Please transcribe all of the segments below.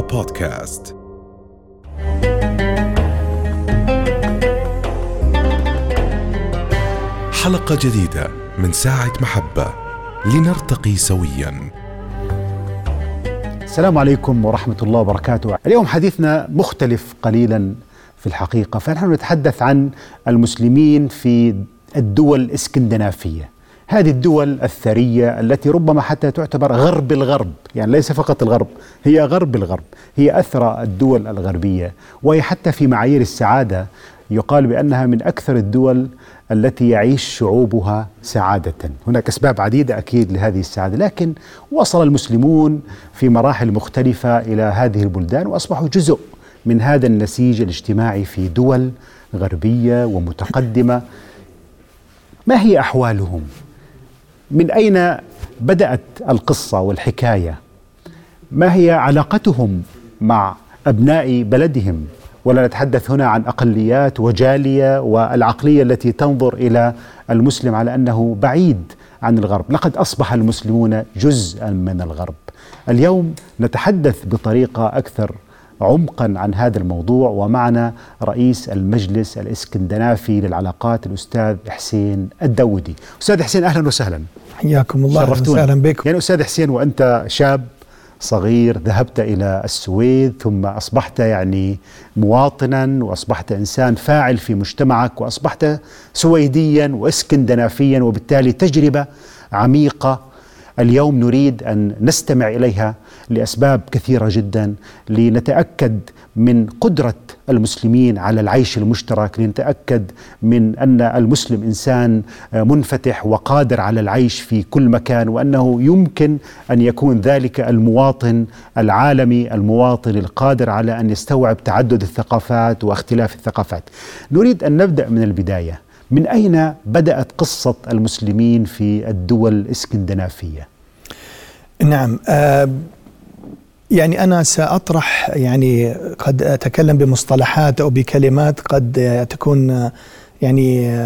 بودكاست حلقة جديدة من ساعة محبة. لنرتقي سويا. السلام عليكم ورحمة الله وبركاته. اليوم حديثنا مختلف قليلا في الحقيقة فنحن نتحدث عن المسلمين في الدول الإسكندنافية. هذه الدول الثرية التي ربما حتى تعتبر غرب الغرب يعني ليس فقط الغرب هي غرب الغرب هي أثرى الدول الغربية وهي حتى في معايير السعادة يقال بأنها من أكثر الدول التي يعيش شعوبها سعادة. هناك أسباب عديدة أكيد لهذه السعادة لكن وصل المسلمون في مراحل مختلفة إلى هذه البلدان وأصبحوا جزء من هذا النسيج الاجتماعي في دول غربية ومتقدمة. ما هي أحوالهم؟ من أين بدأت القصة والحكاية؟ ما هي علاقتهم مع أبناء بلدهم؟ ولا نتحدث هنا عن أقليات وجالية والعقلية التي تنظر إلى المسلم على أنه بعيد عن الغرب. لقد أصبح المسلمون جزءا من الغرب. اليوم نتحدث بطريقة أكثر عمقا عن هذا الموضوع. ومعنا رئيس المجلس الإسكندنافي للعلاقات الأستاذ حسين الدودي أستاذ حسين أهلا وسهلا. حياكم الله. شرفتونا. أهلا بكم. يعني أستاذ حسين وأنت شاب صغير ذهبت إلى السويد ثم أصبحت يعني مواطنا وأصبحت إنسان فاعل في مجتمعك وأصبحت سويديا واسكندنافيا وبالتالي تجربة عميقة. اليوم نريد أن نستمع إليها لأسباب كثيرة جدا لنتأكد من قدرة المسلمين على العيش المشترك لنتأكد من أن المسلم إنسان منفتح وقادر على العيش في كل مكان وأنه يمكن أن يكون ذلك المواطن العالمي المواطن القادر على أن يستوعب تعدد الثقافات واختلاف الثقافات. نريد أن نبدأ من البداية من أين بدأت قصة المسلمين في الدول الإسكندنافية؟ نعم آه يعني أنا سأطرح يعني قد أتكلم بمصطلحات أو بكلمات قد تكون يعني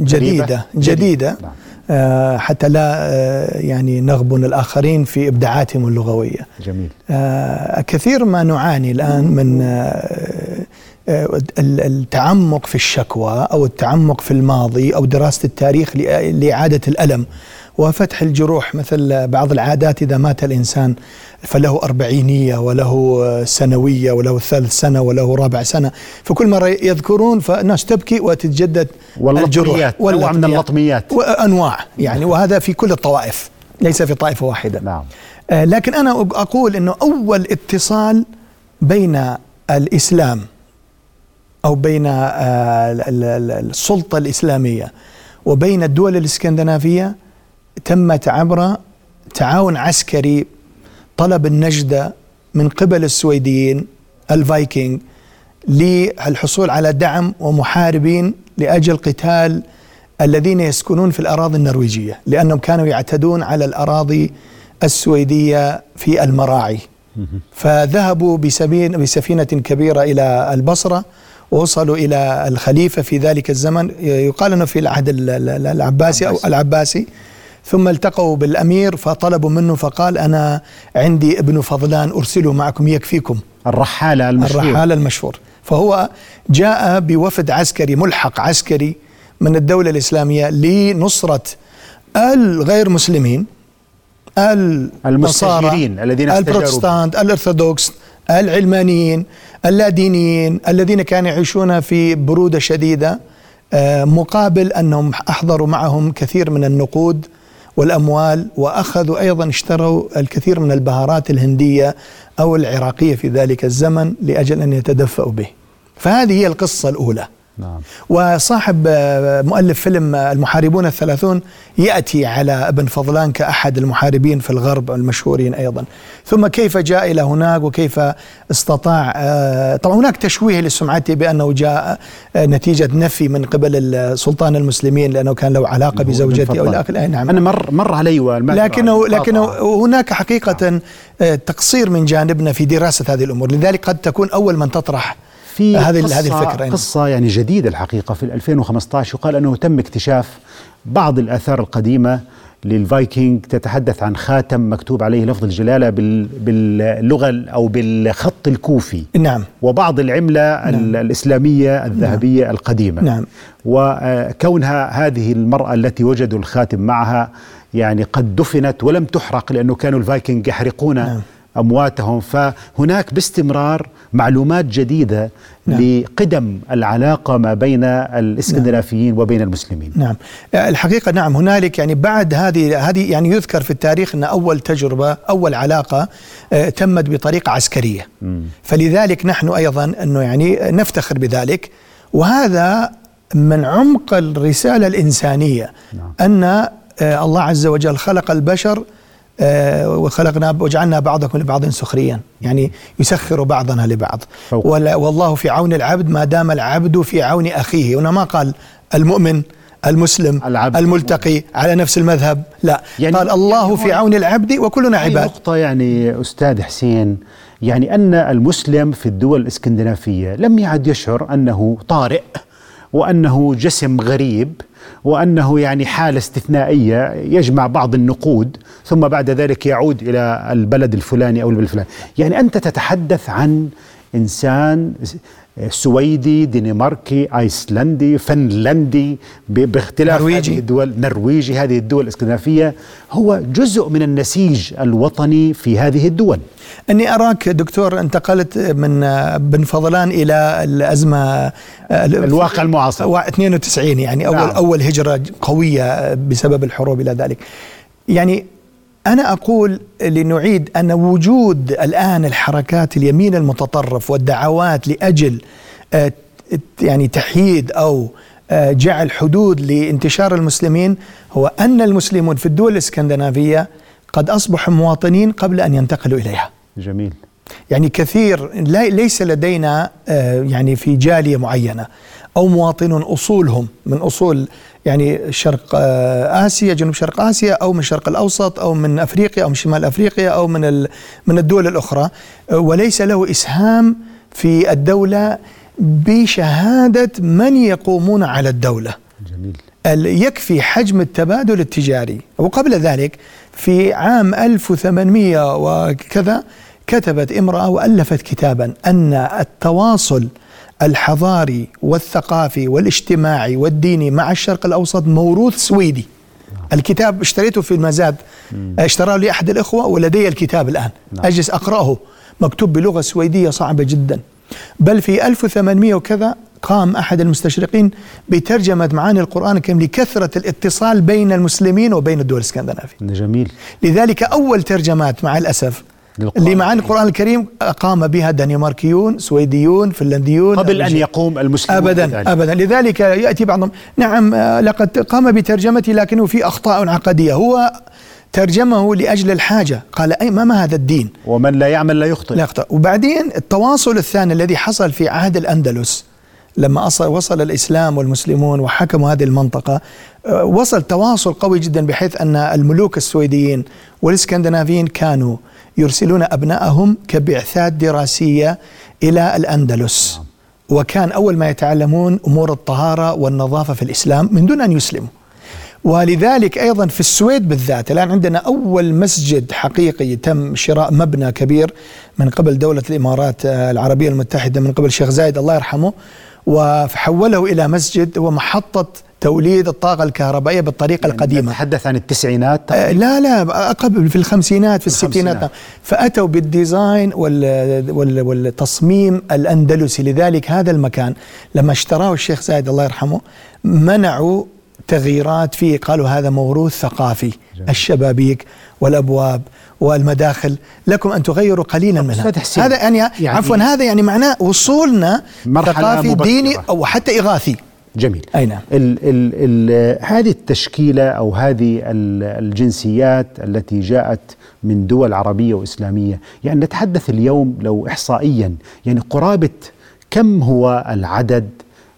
جديدة جديدة. نعم. آه حتى لا آه يعني نغبن الآخرين في إبداعاتهم اللغوية. جميل. آه كثير ما نعاني الآن من التعمق في الشكوى أو التعمق في الماضي أو دراسة التاريخ لإعادة الألم. وفتح الجروح مثل بعض العادات إذا مات الإنسان فله أربعينية وله سنوية وله ثالث سنة وله رابع سنة. فكل مرة يذكرون فالناس تبكي وتتجدد الجروح. نوع من اللطميات. وأنواع يعني وهذا في كل الطوائف ليس في طائفة واحدة. نعم. آه لكن أنا أقول أنه أول اتصال بين الإسلام أو بين السلطة الإسلامية وبين الدول الإسكندنافية تمت عبر تعاون عسكري طلب النجدة من قبل السويديين الفايكنج للحصول على دعم ومحاربين لأجل قتال الذين يسكنون في الأراضي النرويجية لأنهم كانوا يعتدون على الأراضي السويدية في المراعي. فذهبوا بسفينة كبيرة إلى البصرة ووصلوا إلى الخليفة في ذلك الزمن. يقال إنه في العهد العباسي أو العباسي. ثم التقوا بالأمير فطلبوا منه فقال أنا عندي ابن فضلان ارسله معكم يكفيكم. الرحالة المشهور. الرحالة المشهور. فهو جاء بوفد عسكري ملحق عسكري من الدولة الإسلامية لنصرة الغير مسلمين المستجيرين الذين البروتستانت الأرثوذكس العلمانيين اللادينيين الذين كانوا يعيشون في برودة شديدة مقابل أنهم أحضروا معهم كثير من النقود والأموال وأخذوا أيضا اشتروا الكثير من البهارات الهندية أو العراقية في ذلك الزمن لأجل أن يتدفأوا به. فهذه هي القصة الأولى. نعم. وصاحب مؤلف فيلم المحاربون الثلاثون يأتي على ابن فضلان كأحد المحاربين في الغرب المشهورين أيضا. ثم كيف جاء إلى هناك وكيف استطاع طبعا هناك تشويه لسمعته بأنه جاء نتيجة نفي من قبل سلطان المسلمين لأنه كان له علاقة بزوجته أو الآخر نعم. أنا مر مر علي لكنه لكنه هناك حقيقة تقصير من جانبنا في دراسة هذه الأمور. لذلك قد تكون أول من تطرح في هذه هذه الفكرة قصة يعني جديدة الحقيقة في 2015 يقال أنه تم اكتشاف بعض الآثار القديمة للفايكنج تتحدث عن خاتم مكتوب عليه لفظ الجلالة بال- باللغة أو بالخط الكوفي نعم وبعض العملة نعم. الإسلامية الذهبية نعم. القديمة نعم. وكونها هذه المرأة التي وجدوا الخاتم معها يعني قد دفنت ولم تحرق لأنه كانوا الفايكنج يحرقون نعم. أمواتهم فهناك باستمرار معلومات جديدة نعم. لقدم العلاقة ما بين الإسكندنافيين نعم. وبين المسلمين نعم الحقيقة نعم هنالك يعني بعد هذه هذه يعني يذكر في التاريخ أن أول تجربة أول علاقة آه، تمت بطريقة عسكرية م. فلذلك نحن أيضا أنه يعني نفتخر بذلك وهذا من عمق الرسالة الإنسانية نعم. أن آه، الله عز وجل خلق البشر وخلقنا وجعلنا بعضكم لبعض سخريا. يعني يسخر بعضنا لبعض. والله في عون العبد ما دام العبد في عون أخيه. هنا ما قال المؤمن المسلم العبد. الملتقي على نفس المذهب. لا. يعني قال الله يعني في عون العبد وكلنا عباد. نقطة يعني أستاذ حسين يعني أن المسلم في الدول الإسكندنافية لم يعد يشعر أنه طارئ. وأنه جسم غريب وأنه يعني حالة استثنائية يجمع بعض النقود ثم بعد ذلك يعود إلى البلد الفلاني أو البلد الفلاني، يعني أنت تتحدث عن إنسان سويدي دنماركي آيسلندي فنلندي باختلاف نرويجي. هذه الدول نرويجي هذه الدول الإسكندنافية هو جزء من النسيج الوطني في هذه الدول إني أراك دكتور انتقلت من بن فضلان إلى الأزمة الواقع المعاصر 92 يعني اول نعم. أول هجرة قوية بسبب الحروب إلى ذلك يعني أنا أقول لنعيد أن وجود الآن الحركات اليمين المتطرف والدعوات لأجل آه، يعني تحييد أو آه، جعل حدود لانتشار المسلمين هو أن المسلمون في الدول الإسكندنافية قد أصبحوا مواطنين قبل أن ينتقلوا إليها. جميل. يعني كثير ليس لدينا آه، يعني في جالية معينة أو مواطنون أصولهم من أصول يعني شرق آه، آسيا جنوب شرق آسيا أو من الشرق الأوسط أو من أفريقيا أو من شمال أفريقيا أو من من الدول الأخرى. آه، وليس له إسهام في الدولة بشهادة من يقومون على الدولة. جميل. يكفي حجم التبادل التجاري. وقبل ذلك في عام 1800 وكذا كتبت امرأة وألفت كتابا أن التواصل الحضاري والثقافي والاجتماعي والديني مع الشرق الأوسط موروث سويدي الكتاب اشتريته في المزاد اشتراه لي احد الإخوة ولدي الكتاب الآن نعم. أجلس أقرأه مكتوب بلغة سويدية صعبة جدا بل في 1800 وكذا قام أحد المستشرقين بترجمة معاني القرآن الكريم لكثرة الاتصال بين المسلمين وبين الدول الإسكندنافية. جميل. لذلك أول ترجمات مع الأسف اللي معاني القرآن الكريم قام بها دنماركيون سويديون فنلنديون قبل أن يقوم المسلمون أبدا بذلك. أبدا. لذلك يأتي بعضهم نعم لقد قام بترجمتي لكنه في أخطاء عقدية. هو ترجمه لأجل الحاجة. قال أي ما, ما هذا الدين؟ ومن لا يعمل لا يخطئ. لا يخطئ. وبعدين التواصل الثاني الذي حصل في عهد الأندلس لما وصل الإسلام والمسلمون وحكموا هذه المنطقة وصل تواصل قوي جدا بحيث أن الملوك السويديين والإسكندنافيين كانوا يرسلون أبنائهم كبعثات دراسية إلى الأندلس. وكان أول ما يتعلمون أمور الطهارة والنظافة في الإسلام من دون أن يسلموا. ولذلك أيضا في السويد بالذات الآن عندنا أول مسجد حقيقي تم شراء مبنى كبير من قبل دولة الإمارات العربية المتحدة من قبل الشيخ زايد الله يرحمه وحوله إلى مسجد هو محطة توليد الطاقة الكهربائية بالطريقة يعني القديمة. نتحدث عن التسعينات آه لا لا قبل في الخمسينات في الستينات. فأتوا بال design وال وال والتصميم الأندلسي. لذلك هذا المكان لما اشتراه الشيخ زايد الله يرحمه منعوا تغييرات فيه. قالوا هذا موروث ثقافي. جميل. الشبابيك والأبواب والمداخل. لكم أن تغيروا قليلا منها. هذا يعني, يعني عفوا هذا يعني معناه وصولنا ثقافي ديني أو حتى إغاثي. جميل. أي نعم. ال ال ال هذه التشكيلة أو هذه الجنسيات التي جاءت من دول عربية وإسلامية يعني نتحدث اليوم لو إحصائيا يعني قرابة كم هو العدد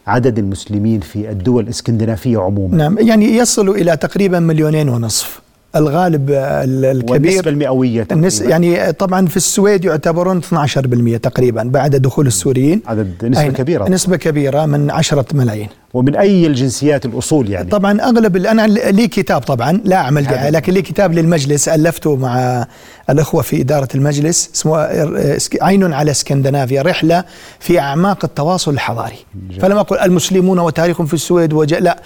عدد المسلمين في الدول الإسكندنافية عموما؟ نعم يعني يصل إلى تقريبا مليونين ونصف الغالب الكبير. والنسبة المئوية تقريبا. النس يعني طبعا في السويد يعتبرون 12% تقريبا بعد دخول السوريين. عدد نسبة كبيرة. نسبة كبيرة من 10 ملايين. ومن أي الجنسيات الأصول يعني؟ طبعا أغلب أنا لي كتاب طبعا لا أعمل دعايه. لكن لي كتاب للمجلس ألفته مع الأخوة في إدارة المجلس اسمه آه، عين على اسكندنافيا رحلة في أعماق التواصل الحضاري. فلم أقل المسلمون وتاريخهم في السويد وج... لا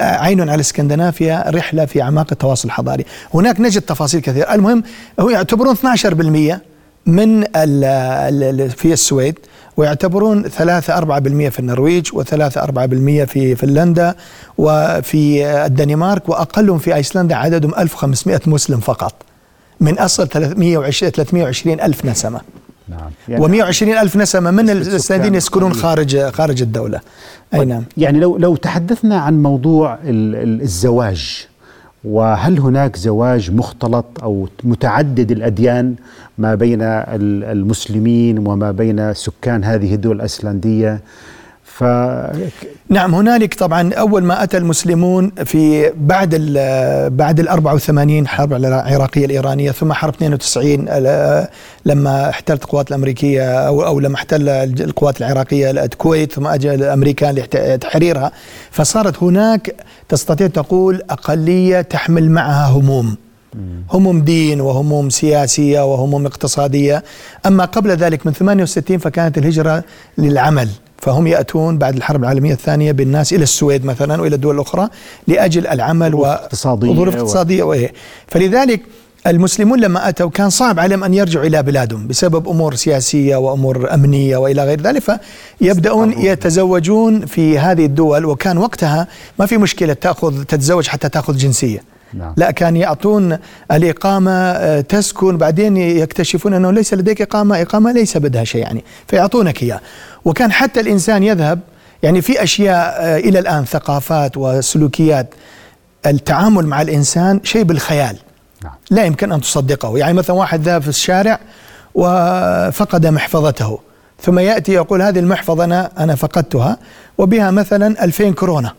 عين على اسكندنافيا رحلة في أعماق التواصل الحضاري. هناك نجد تفاصيل كثيرة. المهم هو يعتبرون 12% من في السويد. ويعتبرون 3 4% في النرويج و3 4% في فنلندا وفي الدنمارك وأقلهم في أيسلندا عددهم 1500 مسلم فقط. من أصل 320 320 ألف نسمة. نعم و120 ألف نسمة من الذين يسكنون. خارج خارج الدولة. أي نعم. يعني لو لو تحدثنا عن موضوع ال- ال- الزواج وهل هناك زواج مختلط أو متعدد الأديان ما بين ال- المسلمين وما بين سكان هذه الدول الايسلنديه ف نعم هنالك طبعا أول ما أتى المسلمون في بعد ال بعد ال 84 حرب العراقية الإيرانية ثم حرب 92 ال- لما احتلت القوات الأمريكية أو أو لما احتل القوات العراقية الكويت ثم اجى الامريكان لتحريرها فصارت هناك تستطيع تقول أقلية تحمل معها هموم. هموم دين وهموم سياسية وهموم اقتصادية. أما قبل ذلك من 68 فكانت الهجرة للعمل. فهم يأتون بعد الحرب العالمية الثانية بالناس إلى السويد مثلا وإلى الدول الأخرى لأجل العمل ظروف اقتصادية وظروف و- اقتصادية وايه فلذلك المسلمون لما أتوا كان صعب عليهم أن يرجعوا إلى بلادهم بسبب أمور سياسية وأمور أمنية وإلى غير ذلك استقروا. يتزوجون في هذه الدول وكان وقتها ما في مشكلة تأخذ تتزوج حتى تأخذ جنسية نعم. لا كان يعطون الإقامة آه، تسكن بعدين يكتشفون أنه ليس لديك إقامة إقامة ليس بدها شيء يعني فيعطونك إياه وكان حتى الإنسان يذهب يعني في أشياء آه، إلى الآن ثقافات وسلوكيات التعامل مع الإنسان شيء بالخيال نعم. لا يمكن أن تصدقه يعني مثلا واحد ذهب في الشارع وفقد محفظته ثم يأتي يقول هذه المحفظة أنا, أنا فقدتها وبها مثلا 2000 كورونا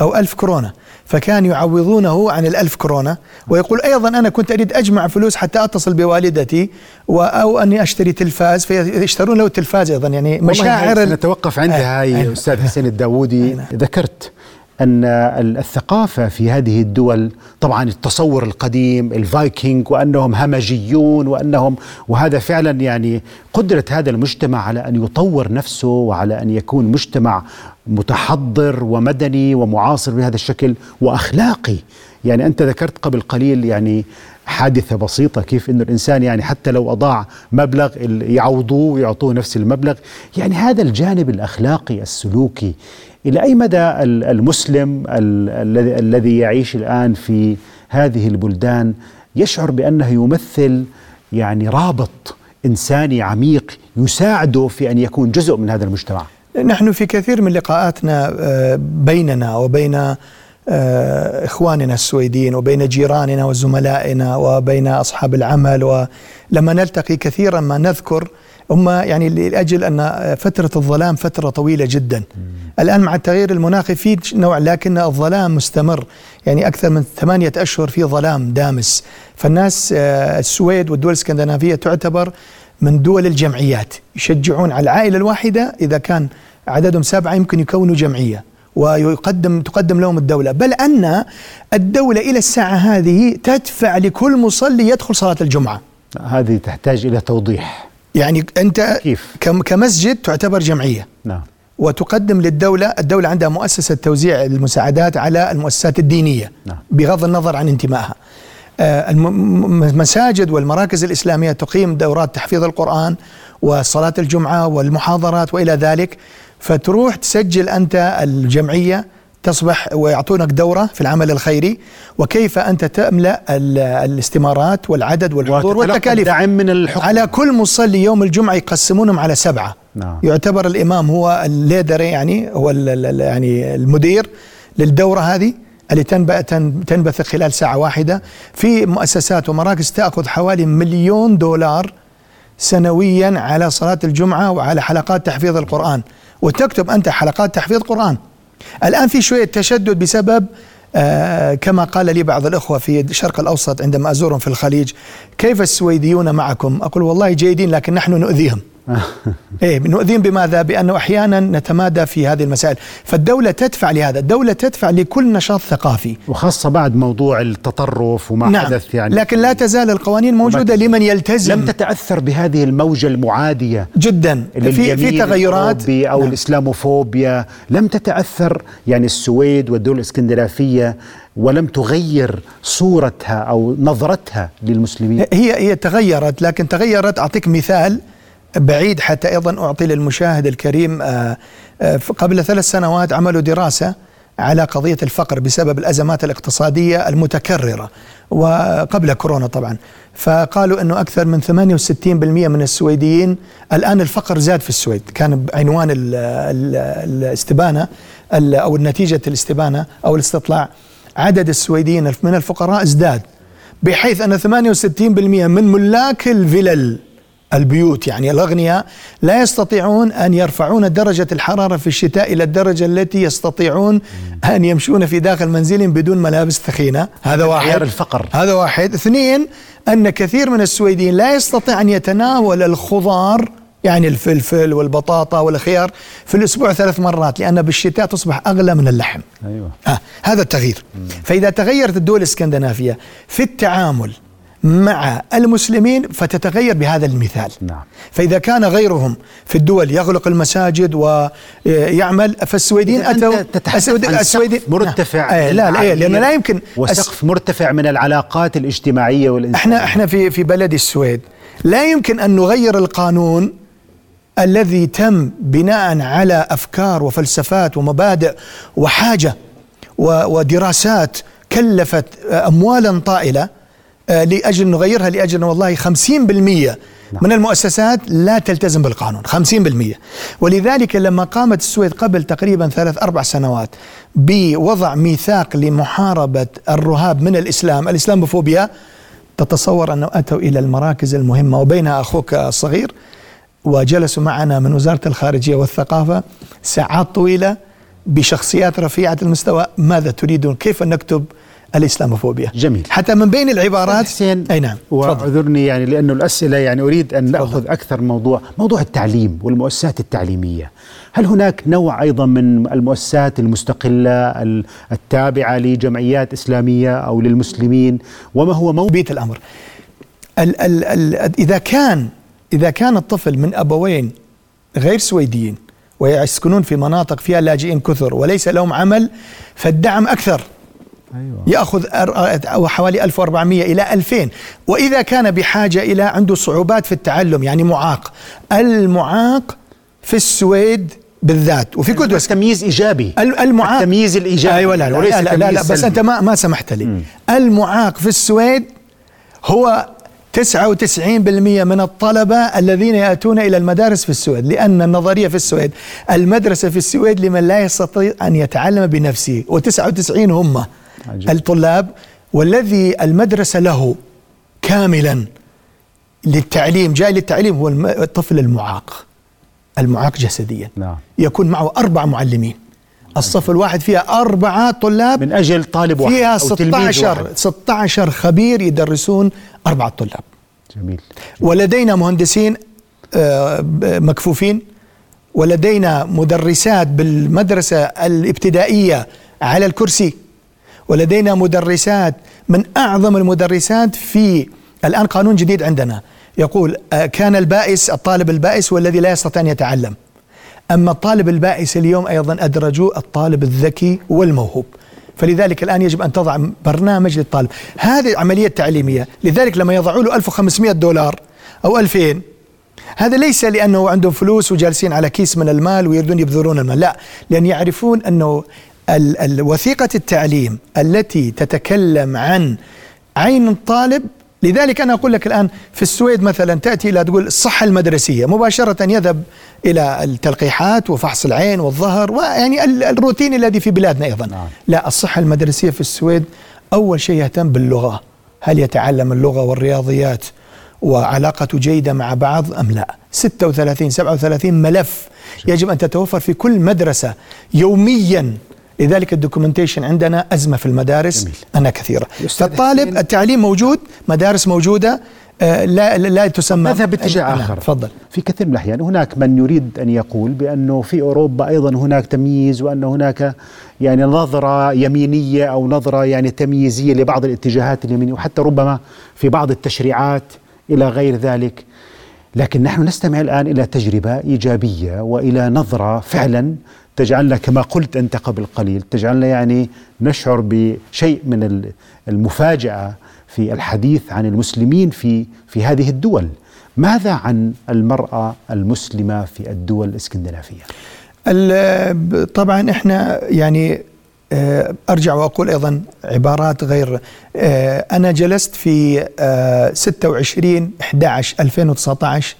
أو ألف كورونا فكان يعوضونه عن الألف كورونا. ويقول أيضا أنا كنت أريد أجمع فلوس حتى أتصل بوالدتي أو أني أشتري تلفاز. فيشترون له التلفاز أيضا يعني مشاعر نتوقف عندها أي- هاي أي- أستاذ حسين الداوودي. نعم. ذكرت أن ال- الثقافة في هذه الدول طبعا التصور القديم الفايكنج وأنهم همجيون وانهم وهذا فعلا يعني قدرة هذا المجتمع على أن يطور نفسه وعلى أن يكون مجتمع متحضر ومدني ومعاصر بهذا الشكل وأخلاقي. يعني أنت ذكرت قبل قليل يعني حادثة بسيطة كيف إنه الإنسان يعني حتى لو أضاع مبلغ يعوضوه ويعطوه نفس المبلغ. يعني هذا الجانب الأخلاقي السلوكي إلى أي مدى ال- المسلم ال- الذي الذي يعيش الآن في هذه البلدان يشعر بأنه يمثل يعني رابط إنساني عميق يساعده في أن يكون جزء من هذا المجتمع؟ نحن في كثير من لقاءاتنا آه، بيننا وبين آه، إخواننا السويديين وبين جيراننا وزملائنا وبين أصحاب العمل ولما نلتقي كثيرا ما نذكر هم يعني لأجل أن فترة الظلام فترة طويلة جدا. الآن مع التغيير المناخي في نوع لكن الظلام مستمر. يعني أكثر من ثمانية أشهر في ظلام دامس. فالناس آه، السويد والدول الإسكندنافية تعتبر من دول الجمعيات يشجعون على العائلة الواحدة إذا كان عددهم سبعة يمكن يكونوا جمعية ويقدم تقدم لهم الدولة. بل أن الدولة إلى الساعة هذه تدفع لكل مصلي يدخل صلاة الجمعة. هذه تحتاج إلى توضيح. يعني أنت كيف؟ كم- كمسجد تعتبر جمعية. نعم. وتقدم للدولة الدولة عندها مؤسسة توزيع المساعدات على المؤسسات الدينية نعم. بغض النظر عن انتمائها. المساجد والمراكز الإسلامية تقيم دورات تحفيظ القرآن وصلاة الجمعة والمحاضرات وإلى ذلك. فتروح تسجل أنت الجمعية تصبح ويعطونك دورة في العمل الخيري. وكيف أنت تملأ ال- الاستمارات والعدد والحضور والتكاليف. الدعم من الحكومة. على كل مصلي يوم الجمعة يقسمونهم على سبعة. نعم. يعتبر الإمام هو الليدر يعني هو يعني المدير للدورة هذه. اللي تنب- تن- تنبثق خلال ساعة واحدة. في مؤسسات ومراكز تأخذ حوالي مليون دولار سنويا على صلاة الجمعة وعلى حلقات تحفيظ القرآن. وتكتب أنت حلقات تحفيظ قرآن. الآن في شوية تشدد بسبب آه كما قال لي بعض الإخوة في الشرق الأوسط عندما أزورهم في الخليج كيف السويديون معكم؟ أقول والله جيدين لكن نحن نؤذيهم. إيه مؤذين بماذا؟ بانه أحيانا نتمادى في هذه المسائل، فالدولة تدفع لهذا، الدولة تدفع لكل نشاط ثقافي. وخاصة بعد موضوع التطرف وما نعم. حدث يعني. لكن لا تزال القوانين موجودة لمن يلتزم. لم تتأثر بهذه الموجة المعادية جدا. في في تغيرات. أو نعم. الإسلاموفوبيا. لم تتأثر يعني السويد والدول الإسكندنافية ولم تغير صورتها أو نظرتها للمسلمين. هي هي تغيرت لكن تغيرت. أعطيك مثال. بعيد حتى أيضا أعطي للمشاهد الكريم آه، آه، قبل ثلاث سنوات عملوا دراسة على قضية الفقر بسبب الأزمات الاقتصادية المتكررة وقبل كورونا طبعا. فقالوا إنه أكثر من 68% من السويديين الآن الفقر زاد في السويد. كان عنوان ال- ال- الاستبانة ال- أو نتيجة الاستبانة أو الاستطلاع عدد السويديين من الفقراء ازداد بحيث أن 68% من ملاك الفلل البيوت. يعني الأغنياء لا يستطيعون أن يرفعون درجة الحرارة في الشتاء إلى الدرجة التي يستطيعون أن يمشون في داخل منزلهم بدون ملابس ثخينة. هذا واحد. الفقر. هذا واحد. اثنين أن كثير من السويديين لا يستطيع أن يتناول الخضار يعني الفلفل والبطاطا والخيار في الأسبوع ثلاث مرات لأن بالشتاء تصبح أغلى من اللحم. أيوة. آه هذا التغيير. فإذا تغيرت الدول الإسكندنافية في التعامل مع المسلمين فتتغير بهذا المثال. نعم. فإذا كان غيرهم في الدول يغلق المساجد ويعمل فالسويدين أتوا تتحدث السويد- عن سقف مرتفع آه لا لا إيه لأن لا يمكن وسقف مرتفع من العلاقات الاجتماعية والإنسانية. إحنا إحنا في في بلد السويد. لا يمكن أن نغير القانون الذي تم بناء على أفكار وفلسفات ومبادئ وحاجة و- ودراسات كلفت اموالا طائلة. آه، لأجل نغيرها لأجل والله 50% من المؤسسات لا تلتزم بالقانون 50% ولذلك لما قامت السويد قبل تقريبا ثلاث أربع سنوات بوضع ميثاق لمحاربة الرهاب من الإسلام الإسلاموفوبيا تتصور أنه أتوا إلى المراكز المهمة. وبينها أخوك الصغير وجلسوا معنا من وزارة الخارجية والثقافة ساعات طويلة بشخصيات رفيعة المستوى. ماذا تريدون؟ كيف نكتب الإسلاموفوبيا. جميل. حتى من بين العبارات حسين أي نعم. واعذرني يعني لأنه الأسئلة يعني أريد أن ناخذ أكثر موضوع موضوع التعليم والمؤسسات التعليمية. هل هناك نوع أيضا من المؤسسات المستقلة ال- التابعة لجمعيات إسلامية أو للمسلمين؟ وما هو موضوع بيت الأمر. ال ال ال إذا كان إذا كان الطفل من أبوين غير سويديين ويسكنون في مناطق فيها لاجئين كثر وليس لهم عمل فالدعم أكثر. يأخذ أر- أو حوالي 1400 إلى 2000 وإذا كان بحاجة إلى عنده صعوبات في التعلم يعني معاق. المعاق في السويد بالذات وفي كل بس تمييز إيجابي. ال- المعاق. التمييز الإيجابي. أيوه لا لا لا, لا, لا, لا بس. أنت ما ما سمحت لي. المعاق في السويد هو 99% من الطلبة الذين يأتون إلى المدارس في السويد لأن النظرية في السويد المدرسة في السويد لمن لا يستطيع أن يتعلم بنفسه و99 هم. عجيب. الطلاب والذي المدرسة له كاملا للتعليم جاي للتعليم هو الطفل المعاق المعاق جسديا نعم. يكون معه أربع معلمين الصف الواحد فيها أربعة طلاب من أجل طالب واحد فيها أو تلميذ 16 واحد. 16 خبير يدرسون أربعة طلاب جميل ولدينا مهندسين آه، مكفوفين ولدينا مدرسات بالمدرسة الابتدائية على الكرسي ولدينا مدرسات من أعظم المدرسات في الآن قانون جديد عندنا. يقول آه، كان البائس الطالب البائس هو الذي لا يستطيع أن يتعلم. أما الطالب البائس اليوم أيضا أدرجوا الطالب الذكي والموهوب. فلذلك الآن يجب أن تضع برنامج للطالب. هذه عملية تعليمية. لذلك لما يضعوا له 1500 دولار أو 2000 هذا ليس لأنه عندهم فلوس وجالسين على كيس من المال ويريدون يبذلون المال. لا لأن يعرفون أنه وثيقة التعليم التي تتكلم عن عين الطالب. لذلك أنا أقول لك الآن في السويد مثلا تأتي إلى تقول الصحة المدرسية. مباشرة يذهب إلى التلقيحات وفحص العين والظهر ويعني ال- الروتين الذي في بلادنا أيضا. نعم. لا الصحة المدرسية في السويد أول شيء يهتم باللغة. هل يتعلم اللغة والرياضيات وعلاقته جيدة مع بعض أم لا؟ 36 37 ملف يجب أن تتوفر في كل مدرسة يوميا. لذلك الدوكيومنتيشن عندنا أزمة في المدارس جميل. أنها كثيرة فالطالب. التعليم موجود مدارس موجودة آه، لا لا تسمى نذهب باتجاه آخر تفضل في كثير من الأحيان هناك من يريد أن يقول بأنه في أوروبا أيضا هناك تمييز وأن هناك يعني نظرة يمينية أو نظرة يعني تمييزية لبعض الاتجاهات اليمينية وحتى ربما في بعض التشريعات إلى غير ذلك لكن نحن نستمع الآن إلى تجربة إيجابية وإلى نظرة فعلا تجعلنا كما قلت أنت قبل قليل تجعلنا يعني نشعر بشيء من المفاجأة في الحديث عن المسلمين في في هذه الدول. ماذا عن المرأة المسلمة في الدول الإسكندنافية؟ طبعا إحنا يعني آه، أرجع وأقول أيضا عبارات غير آه، أنا جلست في 26 11 2019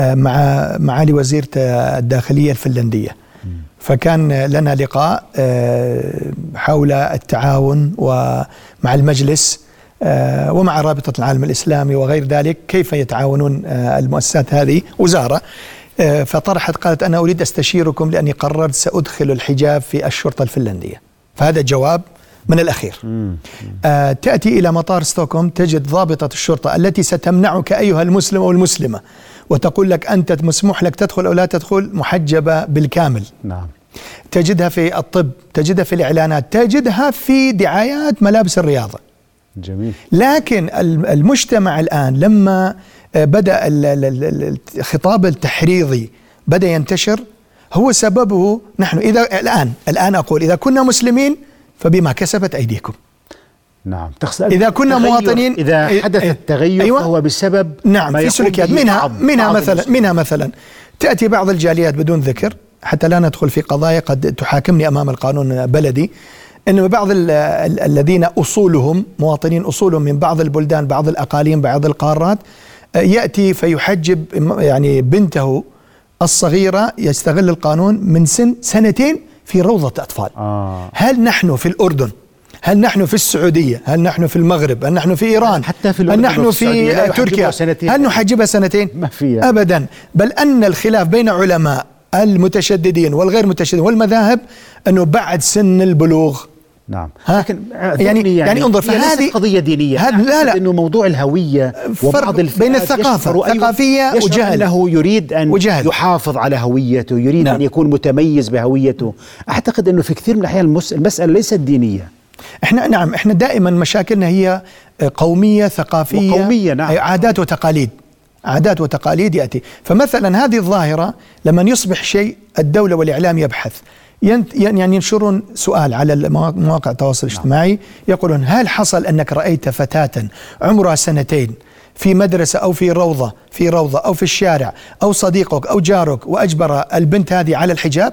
مع معالي وزيره الداخلية الفنلندية. فكان لنا لقاء آه، حول التعاون ومع المجلس ومع رابطة العالم الإسلامي وغير ذلك كيف يتعاونون المؤسسات هذه وزارة. آه، فطرحت قالت أنا أريد أستشيركم لأني قررت سأدخل الحجاب في الشرطة الفنلندية. فهذا جواب من الأخير. آه تأتي إلى مطار ستوكهولم تجد ضابطة الشرطة التي ستمنعك أيها المسلم أو المسلمة وتقول لك أنت مسموح لك تدخل أو لا تدخل محجبة بالكامل. نعم. تجدها في الطب تجدها في الإعلانات تجدها في دعايات ملابس الرياضة. جميل. لكن المجتمع الآن لما بدأ الخطاب التحريضي بدأ ينتشر هو سببه نحن إذا الآن الآن أقول إذا كنا مسلمين فبما كسبت أيديكم. نعم تقصد إذا كنا مواطنين إذا حدث التغير أيوة. فهو بسبب نعم في سلوكيات. منها منها مثلا منها مثلا تأتي بعض الجاليات بدون ذكر حتى لا ندخل في قضايا قد تحاكمني أمام القانون بلدي إن بعض الذين أصولهم مواطنين أصولهم من بعض البلدان بعض الأقاليم بعض القارات يأتي فيحجب يعني بنته الصغيرة يستغل القانون من سن سنتين في روضة أطفال. آه. هل نحن في الأردن هل نحن في السعودية؟ هل نحن في المغرب؟ هل نحن في إيران؟ حتى في هل نحن في تركيا؟ سنتين. هل نحجبها سنتين؟ ما فيها ابدا، بل أن الخلاف بين علماء المتشددين والغير متشددين والمذاهب أنه بعد سن البلوغ نعم. لكن يعني, يعني يعني انظر فهذه قضية دينية. هذا لا لا. انه موضوع الهوية وبعض بين الثقافة. ثقافيه وجهل. أنه يريد أن وجهل. يحافظ على هويته يريد نعم. ان يكون متميز بهويته. أعتقد أنه في كثير من الأحيان المسألة ليست دينية. إحنا نعم إحنا دائما مشاكلنا هي قومية ثقافية وقومية نعم. عادات وتقاليد. عادات وتقاليد يأتي. فمثلا هذه الظاهرة لما يصبح شيء الدولة والإعلام يبحث. يعني ينشرون سؤال على مواقع التواصل الاجتماعي يقولون هل حصل أنك رأيت فتاة عمرها سنتين في مدرسة أو في روضة في روضة أو في الشارع أو صديقك أو جارك وأجبر البنت هذه على الحجاب؟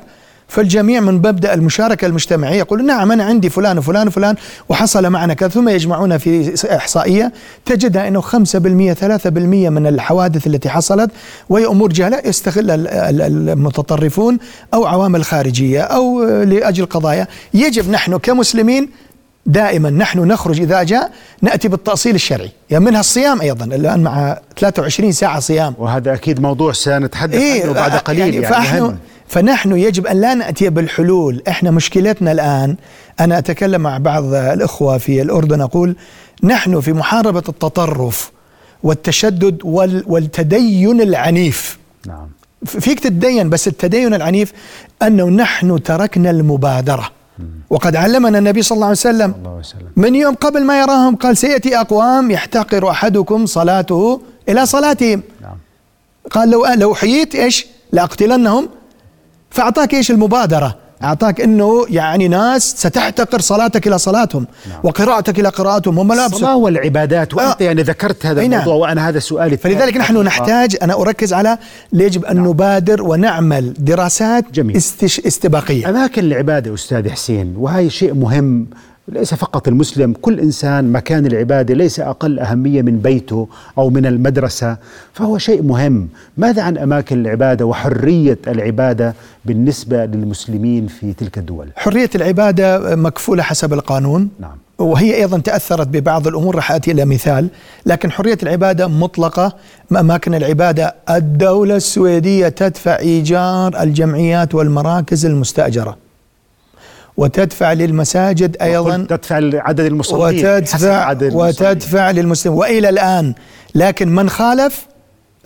فالجميع من مبدأ المشاركة المجتمعية يقول نعم أنا عندي فلان وفلان وفلان وحصل معنا كذا. ثم يجمعون في إحصائية تجدها أنه 5% 3% من الحوادث التي حصلت وهي أمور جهلة يستغل المتطرفون أو عوامل خارجية أو لأجل قضايا. يجب نحن كمسلمين دائما نحن نخرج إذا جاء نأتي بالتأصيل الشرعي يعني منها الصيام أيضا الآن مع 23 ساعة صيام وهذا أكيد موضوع سنتحدث إيه عنه بعد قليل يعني, يعني فنحن يجب أن لا نأتي بالحلول، إحنا مشكلتنا الآن أنا أتكلم مع بعض الإخوة في الأردن أقول نحن في محاربة التطرف والتشدد والتدين العنيف. نعم. فيك تتدين بس التدين العنيف أنه نحن تركنا المبادرة. وقد علمنا النبي صلى الله عليه وسلم من يوم قبل ما يراهم قال سيأتي أقوام يحتقر أحدكم صلاته إلى صلاتهم. نعم. قال لو لو حييت إيش؟ لأقتلنهم. فأعطاك إيش المبادرة؟ أعطاك أنه يعني ناس ستحتقر صلاتك إلى صلاتهم نعم. وقراءتك إلى قراءتهم وملابسك الصلاة والعبادات وأنت آه. يعني ذكرت هذا نعم. الموضوع وأنا هذا سؤالي فلذلك نحن نحتاج أنا أركز على يجب أن نعم. نبادر ونعمل دراسات جميل. استش استباقية أماكن العبادة أستاذ حسين وهي شيء مهم ليس فقط المسلم كل إنسان مكان العباده ليس أقل أهمية من بيته أو من المدرسة. فهو شيء مهم. ماذا عن أماكن العباده وحرية العباده بالنسبة للمسلمين في تلك الدول؟ حرية العباده مكفولة حسب القانون. نعم. وهي أيضا تأثرت ببعض الأمور راح أتي إلى مثال. لكن حرية العباده مطلقة. أماكن العباده الدولة السويدية تدفع إيجار الجمعيات والمراكز المستأجرة. وتدفع للمساجد أيضا تدفع عدد المصلين وتدفع عدد وتدفع للمسلمين. وإلى الآن لكن من خالف؟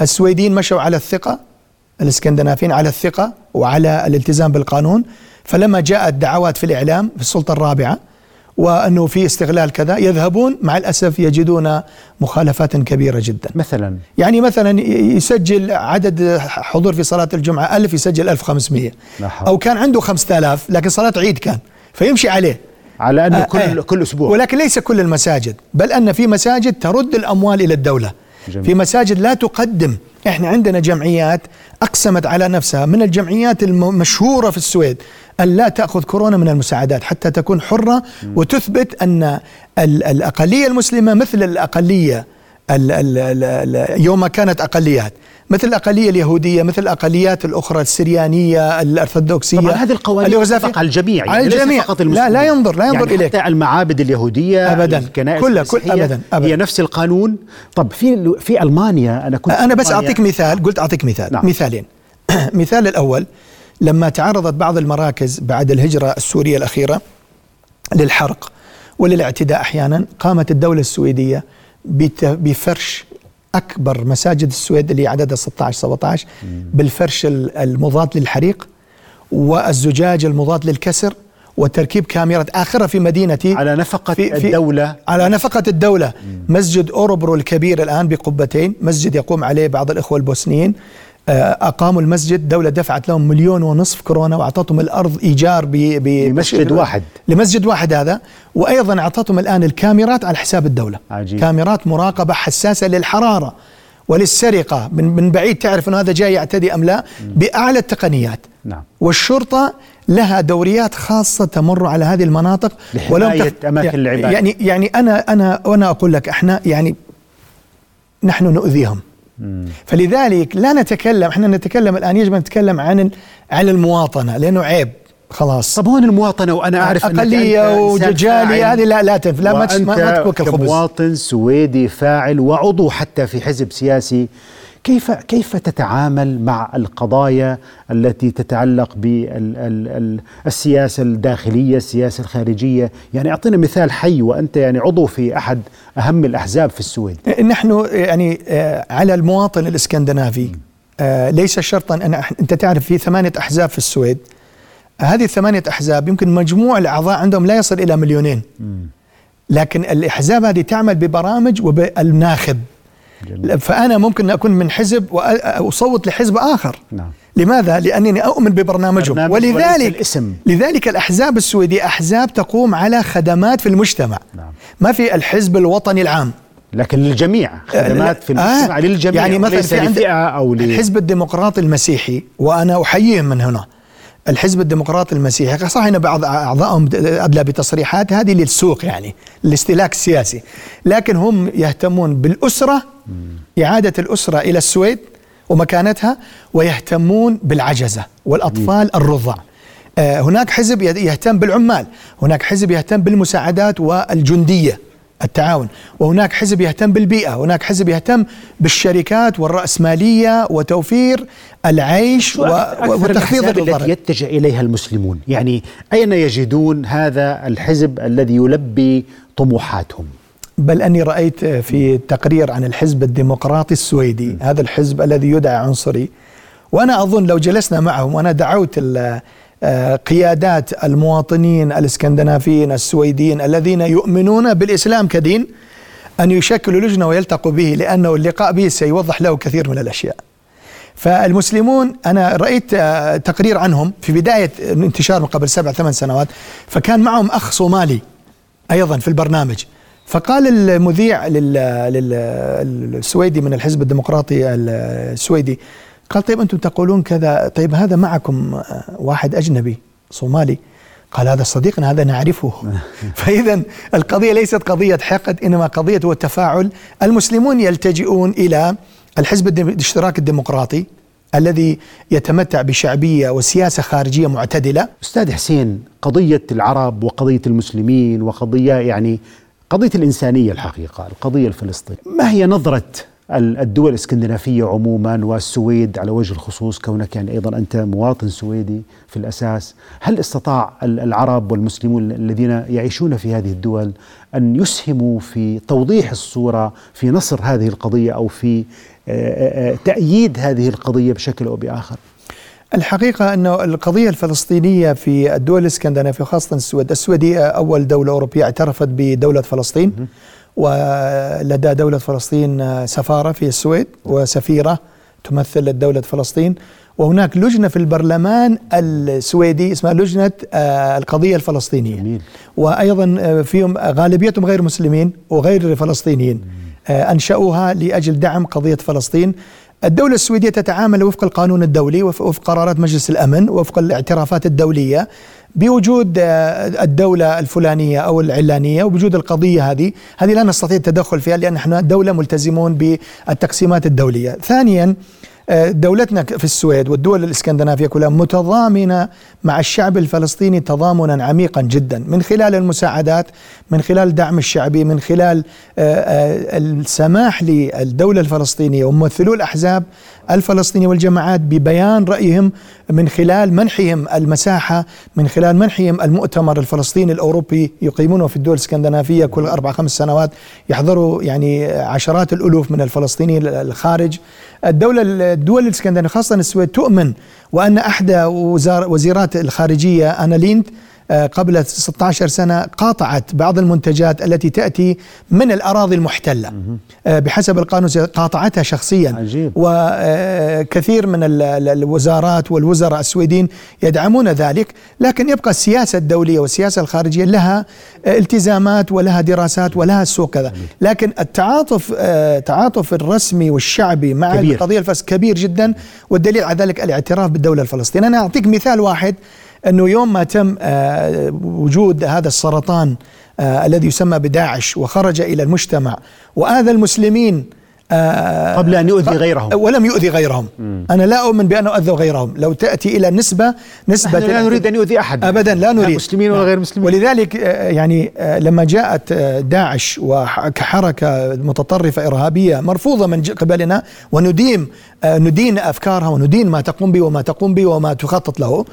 السويدين مشوا على الثقة الإسكندنافيين على الثقة وعلى الالتزام بالقانون. فلما جاءت دعوات في الإعلام في السلطة الرابعة وأنه في استغلال كذا يذهبون مع الأسف يجدون مخالفات كبيرة جدا. مثلا؟ يعني مثلا يسجل عدد حضور في صلاة الجمعة ألف يسجل 1500 أو كان عنده 5000 لكن صلاة عيد كان فيمشي عليه. على أنه آه كل آه. كل أسبوع. ولكن ليس كل المساجد بل أن في مساجد ترد الأموال إلى الدولة. جميل. في مساجد لا تقدم. إحنا عندنا جمعيات أقسمت على نفسها. من الجمعيات المشهوره في السويد أن لا تأخذ كورونا من المساعدات حتى تكون حرة وتثبت أن الأقلية المسلمة مثل الأقلية يوم كانت أقليات مثل الأقلية اليهودية مثل الأقليات الأخرى السريانية الأرثوذكسية. طبعا هذه القوانين تطبق على الجميع على يعني الجميع. فقط لا لا ينظر لا ينظر يعني إليك. حتى المعابد اليهودية أبدا. الكنائس كلها كل أبدا, أبدا. هي نفس القانون. طب في في ألمانيا أنا كنت أنا بس أعطيك مثال قلت أعطيك مثال. نعم. مثالين. مثال الأول لما تعرضت بعض المراكز بعد الهجرة السورية الأخيرة للحرق وللاعتداء أحيانا قامت الدولة السويدية بفرش أكبر مساجد السويد اللي عددها 16 17 بالفرش المضاد للحريق والزجاج المضاد للكسر وتركيب كاميرات آخرة في مدينتي على نفقة في في الدولة. على نفقة الدولة. مسجد أوروبرو الكبير الآن بقبتين. مسجد يقوم عليه بعض الإخوة البوسنيين. آه، أقاموا المسجد دولة دفعت لهم مليون ونصف كورونا وأعطتهم الأرض إيجار لمسجد واحد. لمسجد واحد هذا. وأيضا أعطتهم الآن الكاميرات على حساب الدولة. عجيب. كاميرات مراقبة حساسة للحرارة وللسرقة. من, من بعيد تعرف أنه هذا جاي يعتدي أم لا؟ بأعلى التقنيات. نعم. والشرطة لها دوريات خاصة تمر على هذه المناطق. لحماية أماكن العبادة. يعني يعني أنا أنا وأنا أقول لك إحنا يعني نحن نؤذيهم. فلذلك لا نتكلم إحنا نتكلم الآن يجب أن نتكلم عن عن المواطنة لأنه عيب خلاص. طب هون المواطنة وأنا أعرف أقلية وجاليه هذه لا لا تنف لا ما تكوك الخبز كمواطن سويدي فاعل وعضو حتى في حزب سياسي كيف كيف تتعامل مع القضايا التي تتعلق بالسياسة الداخلية، السياسة الخارجية، يعني أعطينا مثال حي وأنت يعني عضو في أحد أهم الأحزاب في السويد. نحن يعني آه، على المواطن الإسكندنافي. ليس شرطا أن أنت تعرف في ثمانية أحزاب في السويد. هذه الثمانيه أحزاب يمكن مجموع الأعضاء عندهم لا يصل إلى مليونين. لكن الأحزاب هذه تعمل ببرامج وبالناخب. جميل. فأنا ممكن أكون من حزب وأصوت لحزب آخر نعم. لماذا؟ لأنني أؤمن ببرنامجهم برنامج ولذلك الاسم. لذلك الأحزاب السويدية أحزاب تقوم على خدمات في المجتمع نعم. ما في الحزب الوطني العام لكن للجميع خدمات في المجتمع آه للجميع يعني مثلا في عند أو الحزب الديمقراطي المسيحي وأنا أحييهم من هنا الحزب الديمقراطي المسيحي صح ان بعض أعضائهم أدلى بتصريحات هذه للسوق يعني الاستهلاك السياسي لكن هم يهتمون بالأسرة إعادة الأسرة إلى السويد ومكانتها ويهتمون بالعجزة والأطفال الرضع. آه، هناك حزب يهتم بالعمال هناك حزب يهتم بالمساعدات والجندية التعاون وهناك حزب يهتم بالبيئة هناك حزب يهتم بالشركات والرأسمالية وتوفير العيش وتخفيض الضرر التي يتجه إليها المسلمون يعني أين يجدون هذا الحزب الذي يلبي طموحاتهم؟ بل أني رأيت في تقرير عن الحزب الديمقراطي السويدي م. هذا الحزب الذي يدعى عنصري وأنا أظن لو جلسنا معهم وأنا دعوت آه، قيادات المواطنين الإسكندنافيين السويديين الذين يؤمنون بالإسلام كدين أن يشكلوا لجنة ويلتقوا به لأنه اللقاء به سيوضح له كثير من الأشياء. فالمسلمون أنا رأيت آه، تقرير عنهم في بداية انتشار من قبل سبع ثمان سنوات فكان معهم أخ صومالي أيضا في البرنامج فقال المذيع للسويدي من الحزب الديمقراطي السويدي قال طيب أنتم تقولون كذا طيب هذا معكم واحد أجنبي صومالي. قال هذا صديقنا هذا نعرفه. فإذا القضية ليست قضية حقد إنما قضية هو التفاعل المسلمون يلتجئون إلى الحزب الاشتراك الديمقراطي الذي يتمتع بشعبية وسياسة خارجية معتدلة. أستاذ حسين قضية العرب وقضية المسلمين وقضية يعني قضية الإنسانية الحقيقة القضية الفلسطينية. ما هي نظرة الدول الإسكندنافية عموما والسويد على وجه الخصوص كونك يعني أيضا أنت مواطن سويدي في الأساس؟ هل استطاع العرب والمسلمون الذين يعيشون في هذه الدول أن يسهموا في توضيح الصورة في نصر هذه القضية أو في آه، آه، تأييد هذه القضية بشكل أو بآخر؟ الحقيقة أنه القضية الفلسطينية في الدول الإسكندنافية خاصة السويد السويدية أول دولة أوروبية اعترفت بدولة فلسطين ولدى دولة فلسطين سفارة في السويد وسفيرة تمثل دولة فلسطين. وهناك لجنة في البرلمان السويدي اسمها لجنة آه، القضية الفلسطينية. جميل. وأيضا آه، فيهم غالبيتهم غير مسلمين وغير فلسطينيين. آه، أنشأوها لأجل دعم قضية فلسطين. الدولة السويدية تتعامل وفق القانون الدولي وفق قرارات مجلس الأمن وفق الاعترافات الدولية بوجود آه، الدولة الفلانية أو العلانية وبوجود القضية هذه. هذه لا نستطيع التدخل فيها لأن إحنا دولة ملتزمون بالتقسيمات الدولية. ثانيا دولتنا في السويد والدول الإسكندنافية كلها متضامنة مع الشعب الفلسطيني تضامنا عميقا جدا. من خلال المساعدات من خلال الدعم الشعبي من خلال آه، آه، السماح للدولة الفلسطينية وممثلو الأحزاب الفلسطينيه والجماعات ببيان رأيهم من خلال منحهم المساحة من خلال منحهم المؤتمر الفلسطيني الأوروبي يقيمونه في الدول الإسكندنافية كل أربع خمس سنوات. يحضروا يعني عشرات الألوف من الفلسطينيين الخارج. الدولة الدول الإسكندنافية خاصة السويد تؤمن وأن أحدى وزيرات الخارجية أنا لينت قبل 16 سنة قاطعت بعض المنتجات التي تأتي من الأراضي المحتلة. آه، بحسب القانون قاطعتها شخصيا. عجيب. وكثير آه، من الوزارات والوزراء السويدين يدعمون ذلك لكن يبقى السياسة الدولية والسياسة الخارجية لها التزامات ولها دراسات ولها السوق كذا. لكن التعاطف التعاطف الرسمي والشعبي مع كبير. القضية الفلسطينية كبير جدا والدليل على ذلك الاعتراف بالدولة الفلسطينية. أنا أعطيك مثال واحد. أنه يوم ما تم آه، وجود هذا السرطان آه، الذي يسمى بداعش وخرج إلى المجتمع وآذى المسلمين آه قبل أن يؤذي غيرهم. ولم يؤذي غيرهم. مم. أنا لا أؤمن بأنه اذوا غيرهم. لو تأتي إلى النسبة نسبة لا نريد أن يؤذي أحد. ابدا لا نريد. مسلمين ولا غير مسلمين. ولذلك يعني لما جاءت داعش كحركه متطرفة إرهابية مرفوضة من قبلنا ونديم آه ندين أفكارها وندين ما تقوم به وما تقوم به وما تخطط له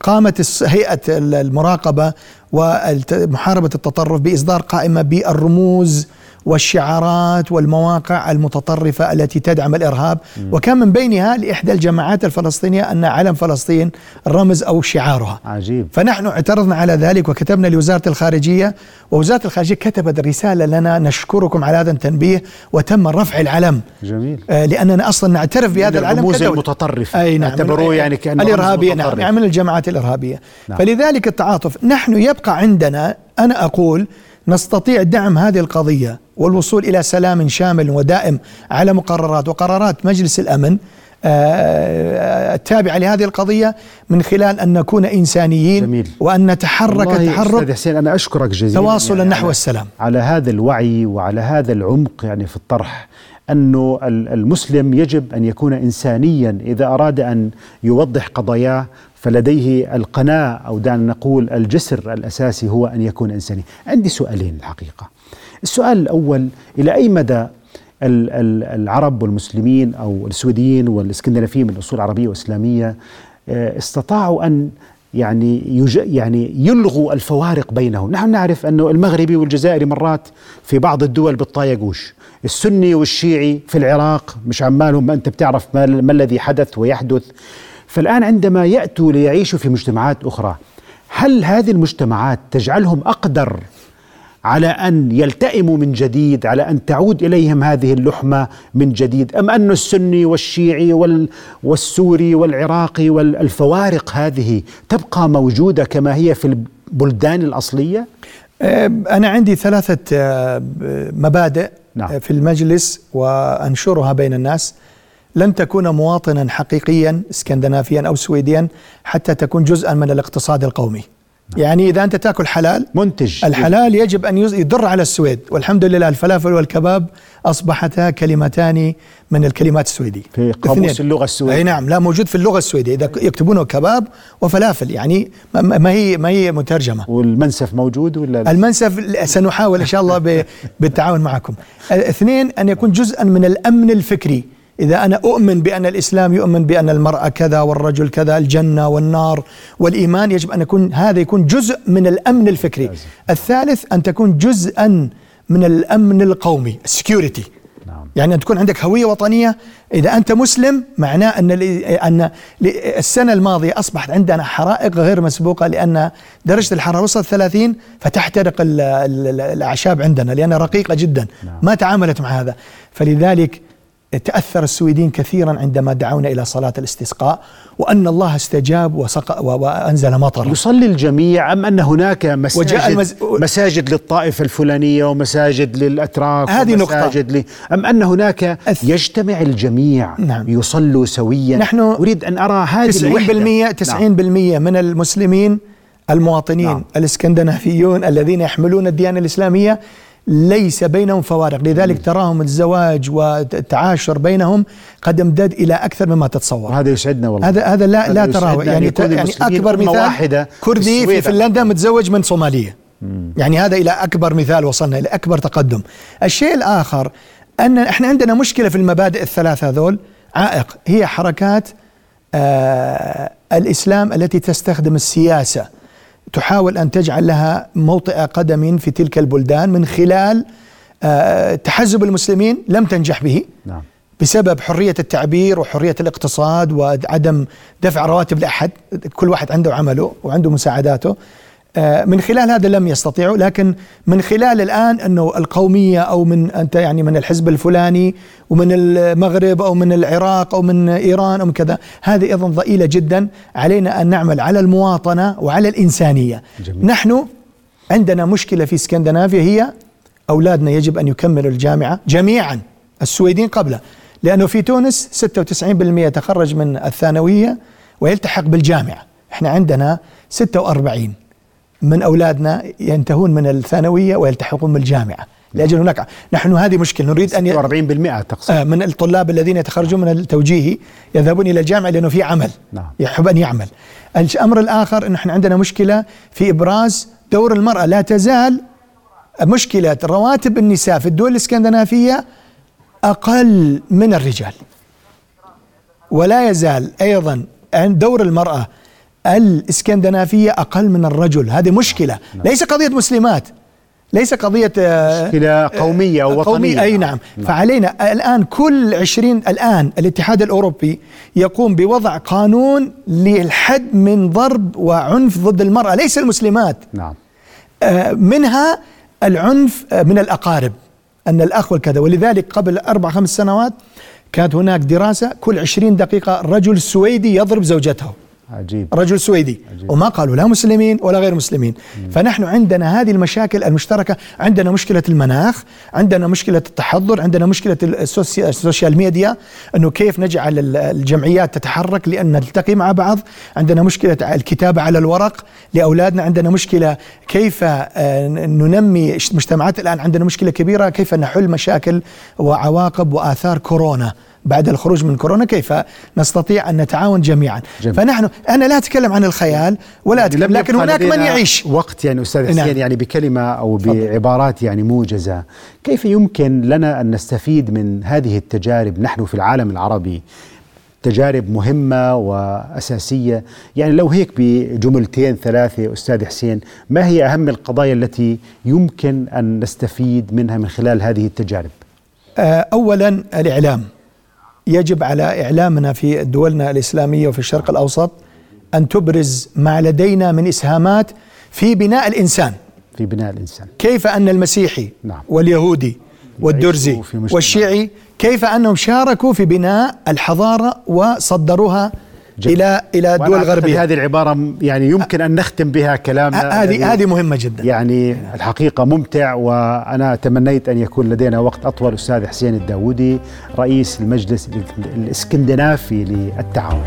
قامت هيئة المراقبة ومحاربة التطرف بإصدار قائمة بالرموز والشعارات والمواقع المتطرفة التي تدعم الإرهاب. وكان من بينها لإحدى الجماعات الفلسطينية أن علم فلسطين رمز أو شعارها. عجيب. فنحن اعترضنا على ذلك وكتبنا لوزارة الخارجية ووزارة الخارجية كتبت رسالة لنا نشكركم على هذا التنبيه وتم رفع العلم. جميل. آه لأننا أصلا نعترف بهذا العلم الرموز المتطرفة. أي نعم اعتبروه يعني كأنه الإرهابية نعم يعني من الجماعات الإرهابية. نعم. فلذلك التعاطف. نحن يبقى عندنا أنا أقول نستطيع دعم هذه القضية والوصول إلى سلام شامل ودائم على مقررات وقرارات مجلس الأمن آه، التابعة لهذه القضية من خلال أن نكون إنسانيين جميل. وأن نتحرك تحرك أستاذ حسين أنا أشكرك جزيلا تواصلا يعني نحو السلام على هذا الوعي وعلى هذا العمق يعني في الطرح أنه المسلم يجب أن يكون انسانيا. إذا أراد أن يوضح قضاياه فلديه القناة أو دعنا نقول الجسر الأساسي هو أن يكون إنساني. عندي سؤالين الحقيقة. السؤال الأول إلى أي مدى العرب والمسلمين أو السويديين والإسكندنافيين من أصول عربية وإسلامية آه، استطاعوا أن يعني يج يعني يلغوا الفوارق بينهم، نحن نعرف انه المغربي والجزائري مرات في بعض الدول بتطايقوش، السني والشيعي في العراق مش عمالهم ما أنت بتعرف ما, ما الذي حدث ويحدث، فالآن عندما يأتوا ليعيشوا في مجتمعات أخرى هل هذه المجتمعات تجعلهم أقدر على أن يلتئموا من جديد على أن تعود إليهم هذه اللحمة من جديد أم أن السني والشيعي والسوري والعراقي والفوارق هذه تبقى موجودة كما هي في البلدان الأصلية؟ أنا عندي ثلاثة آه، مبادئ نعم. في المجلس وأنشرها بين الناس لن تكون مواطنا حقيقيا اسكندنافيا أو سويديا حتى تكون جزءا من الاقتصاد القومي. يعني إذا أنت تأكل حلال منتج الحلال يجب أن يضر على السويد والحمد لله الفلافل والكباب أصبحتا كلمتان من الكلمات السويدية في قاموس اثنين. اللغة السويدية. أي نعم لا موجود في اللغة السويدية إذا يكتبونه كباب وفلافل يعني ما- هي ما هي مترجمة والمنسف موجود ولا لا؟ المنسف سنحاول إن شاء الله بالتعاون معكم. اثنين أن يكون جزءا من الأمن الفكري. إذا أنا أؤمن بأن الإسلام يؤمن بأن المرأة كذا والرجل كذا الجنة والنار والإيمان يجب أن يكون هذا يكون جزء من الأمن الفكري. الثالث أن تكون جزءا من الأمن القومي السكيورتي. نعم. يعني أن تكون عندك هوية وطنية إذا أنت مسلم معناه أن ال- أن ل- السنة الماضية أصبحت عندنا حرائق غير مسبوقة لأن درجة الحرارة وصلت 30 فتحترق ال- ال- الأعشاب عندنا لأنها رقيقة جدا ما تعاملت مع هذا فلذلك تأثر السويدين كثيرا عندما دعونا إلى صلاة الاستسقاء وأن الله استجاب وسق و- وأنزل مطر يصلي الجميع أم أن هناك مساجد وجاء المز- مساجد للطائفة الفلانية ومساجد للأتراك هذه نقطة. ومساجد ل... أم أن هناك أث- يجتمع الجميع نعم. يصلوا سويا نحن أريد أن أرى هذه 90% الوحدة. 90% من المسلمين المواطنين نعم. نعم. الإسكندنافيون الذين يحملون الديانة الإسلامية ليس بينهم فوارق. لذلك تراهم الزواج والتعاشر بينهم قد امتد إلى أكثر مما تتصور. وهذا يسعدنا والله. هذا هذا لا هذا لا تراه يعني يعني المسلمين أكبر مثال واحدة كردي في. فنلندا متزوج من صومالية. يعني هذا إلى أكبر مثال وصلنا إلى أكبر تقدم. الشيء الآخر أن إحنا عندنا مشكلة في المبادئ الثلاثة هذول عائق. هي حركات آه الإسلام التي تستخدم السياسة. تحاول أن تجعل لها موطئ قدم في تلك البلدان من خلال آه تحزب المسلمين لم تنجح به نعم. بسبب حرية التعبير وحرية الاقتصاد وعدم دفع رواتب لأحد كل واحد عنده عمله وعنده مساعداته. من خلال هذا لم يستطيعوا لكن من خلال الآن أنه القومية أو من أنت يعني من الحزب الفلاني ومن المغرب أو من العراق أو من إيران أو من كذا هذه أيضا ضئيلة جدا علينا أن نعمل على المواطنة وعلى الإنسانية. جميل. نحن عندنا مشكلة في اسكندنافيا هي أولادنا يجب أن يكملوا الجامعة جميعا السويدين قبله لأنه في تونس 96% تخرج من الثانوية ويلتحق بالجامعة. إحنا عندنا 46 من أولادنا ينتهون من الثانوية ويلتحقون بالجامعة لأجل هناك نحن هذه مشكلة نريد ي... 40% تقصد آه، من الطلاب الذين يتخرجون من التوجيهي يذهبون إلى الجامعة لأنه في عمل نعم. يحب أن يعمل. الأمر الآخر إن إحنا عندنا مشكلة في إبراز دور المرأة لا تزال مشكلة رواتب النساء في الدول الإسكندنافية أقل من الرجال. ولا يزال أيضا عند دور المرأة الإسكندنافية أقل من الرجل، هذه مشكلة، ليس قضية مسلمات. ليس قضية آه، مشكلة قومية أو وطنية. أي نعم. فعلينا الآن كل عشرين الآن الاتحاد الأوروبي يقوم بوضع قانون للحد من ضرب وعنف ضد المرأة ليس المسلمات. نعم. آه، منها العنف آه، من الأقارب أن الأخ والكذا. ولذلك قبل أربع خمس سنوات كانت هناك دراسة كل عشرين دقيقة رجل سويدي يضرب زوجته. عجيب. رجل سويدي. وما قالوا لا مسلمين ولا غير مسلمين. فنحن عندنا هذه المشاكل المشتركة. عندنا مشكلة المناخ عندنا مشكلة التحضر عندنا مشكلة السوشيال ميديا أنه كيف نجعل ال- الجمعيات تتحرك لأن نلتقي مع بعض. عندنا مشكلة الكتابة على الورق لأولادنا. عندنا مشكلة كيف آه، ننمي مجتمعات الآن. عندنا مشكلة كبيرة كيف نحل مشاكل وعواقب وآثار كورونا. بعد الخروج من كورونا كيف نستطيع أن نتعاون جميعا. جميل. فنحن أنا لا أتكلم عن الخيال ولا أتكلم لم لكن هناك من يعيش. وقت يعني أستاذ نعم. حسين يعني بكلمة أو بعبارات يعني موجزة. كيف يمكن لنا أن نستفيد من هذه التجارب؟ نحن في العالم العربي تجارب مهمة وأساسية. يعني لو هيك بجملتين ثلاثة أستاذ حسين ما هي أهم القضايا التي يمكن أن نستفيد منها من خلال هذه التجارب؟ آه، اولا الإعلام. يجب على إعلامنا في دولنا الإسلامية وفي الشرق الأوسط أن تبرز ما لدينا من إسهامات في بناء الإنسان في بناء الإنسان كيف أن المسيحي نعم. واليهودي والدرزي. والشيعي كيف أنهم شاركوا في بناء الحضارة وصدروها جميل. إلى إلى الدول الغربية. هذه العبارة يعني يمكن أن نختم بها كلامنا ه- هذه الذي هذه مهمة جدا. يعني الحقيقة ممتع وأنا تمنيت أن يكون لدينا وقت أطول أستاذ حسين الداودي رئيس المجلس الإسكندنافي للتعاون.